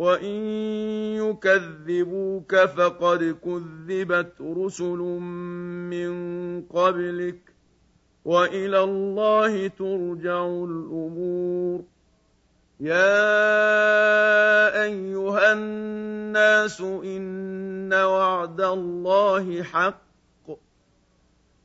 وان يكذبوك فقد كذبت رسل من قبلك والى الله ترجع الأمور يا ايها الناس ان وعد الله حق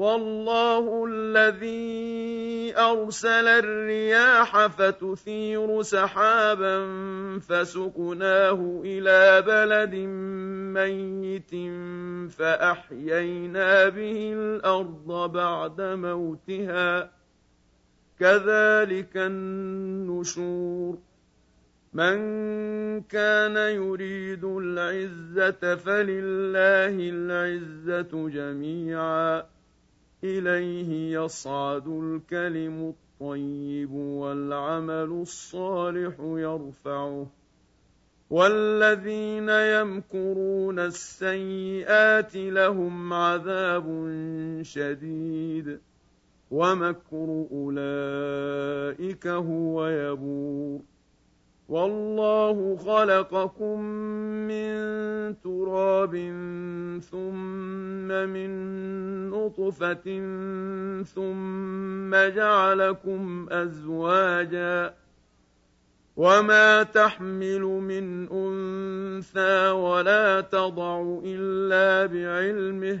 والله الذي أرسل الرياح فتثير سحابا فسقناه إلى بلد ميت فأحيينا به الأرض بعد موتها. كذلك النشور. من كان يريد العزة فلله العزة جميعا. إليه يصعد الكلم الطيب والعمل الصالح يرفعه. والذين يمكرون السيئات لهم عذاب شديد. ومكر اولئك هو يبور. والله خلقكم من تراب ثم من نطفة ثم جعلكم أزواجا وما تحمل من أنثى ولا تضع إلا بعلمه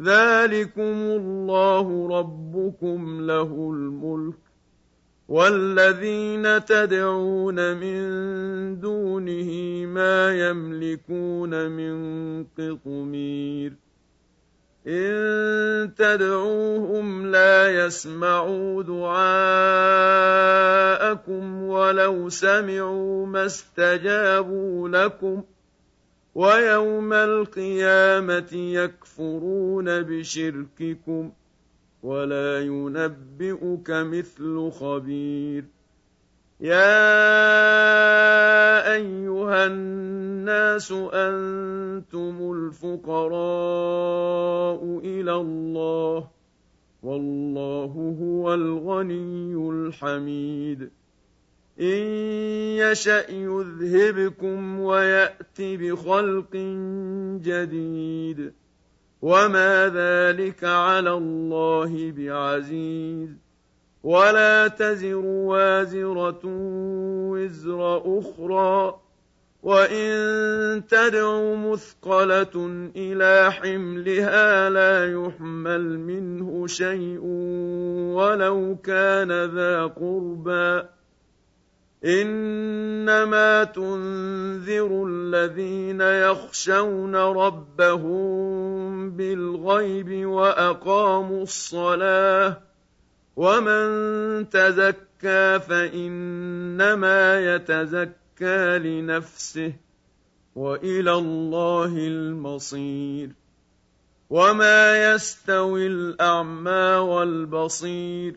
ذلكم الله ربكم له الملك والذين تدعون من دونه ما يملكون من قطمير ان تدعوهم لا يسمعوا دعاءكم ولو سمعوا ما استجابوا لكم ۖ ويوم القيامة يكفرون بشرككم ولا ينبئك مثل خبير. يا أيها الناس أنتم الفقراء إلى الله والله هو الغني الحميد. إن يشأ يذهبكم ويأت بخلق جديد وما ذلك على الله بعزيز ولا تزر وازرة وزر أخرى وإن تدع مثقلة إلى حملها لا يحمل منه شيء ولو كان ذا قربى إنما تنذر الذين يخشون ربهم بالغيب وأقاموا الصلاة ومن تزكى فإنما يتزكى لنفسه وإلى الله المصير وما يستوي الأعمى والبصير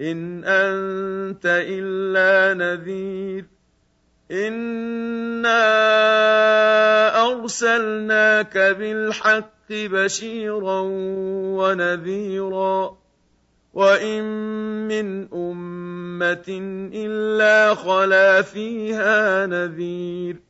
إن أنت إلا نذير. إنا أرسلناك بالحق بشيرا ونذيرا. وإن من أمة إلا خلا فيها نذير.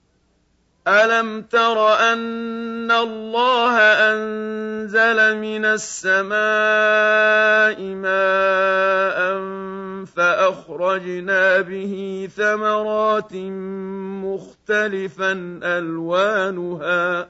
الم تر ان الله انزل من السماء ماء فاخرجنا به ثمرات مختلفا الوانها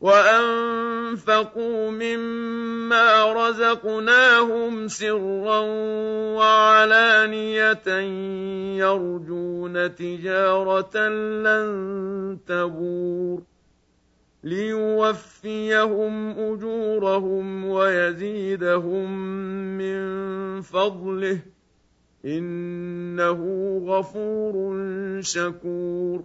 وأنفقوا مما رزقناهم سرا وعلانية يرجون تجارة لن تبور ليوفيهم أجورهم ويزيدهم من فضله إنه غفور شكور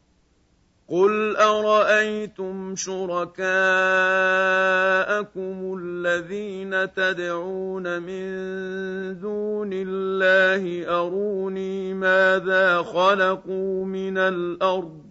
قل ارايتم شركاءكم الذين تدعون من دون الله اروني ماذا خلقوا من الأرض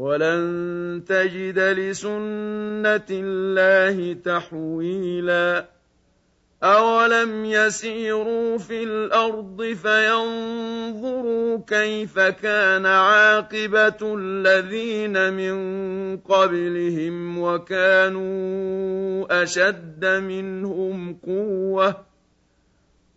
ولن تجد لسنة الله تحويلا. أولم يسيروا في الأرض فينظروا كيف كان عاقبة الذين من قبلهم وكانوا أشد منهم قوةً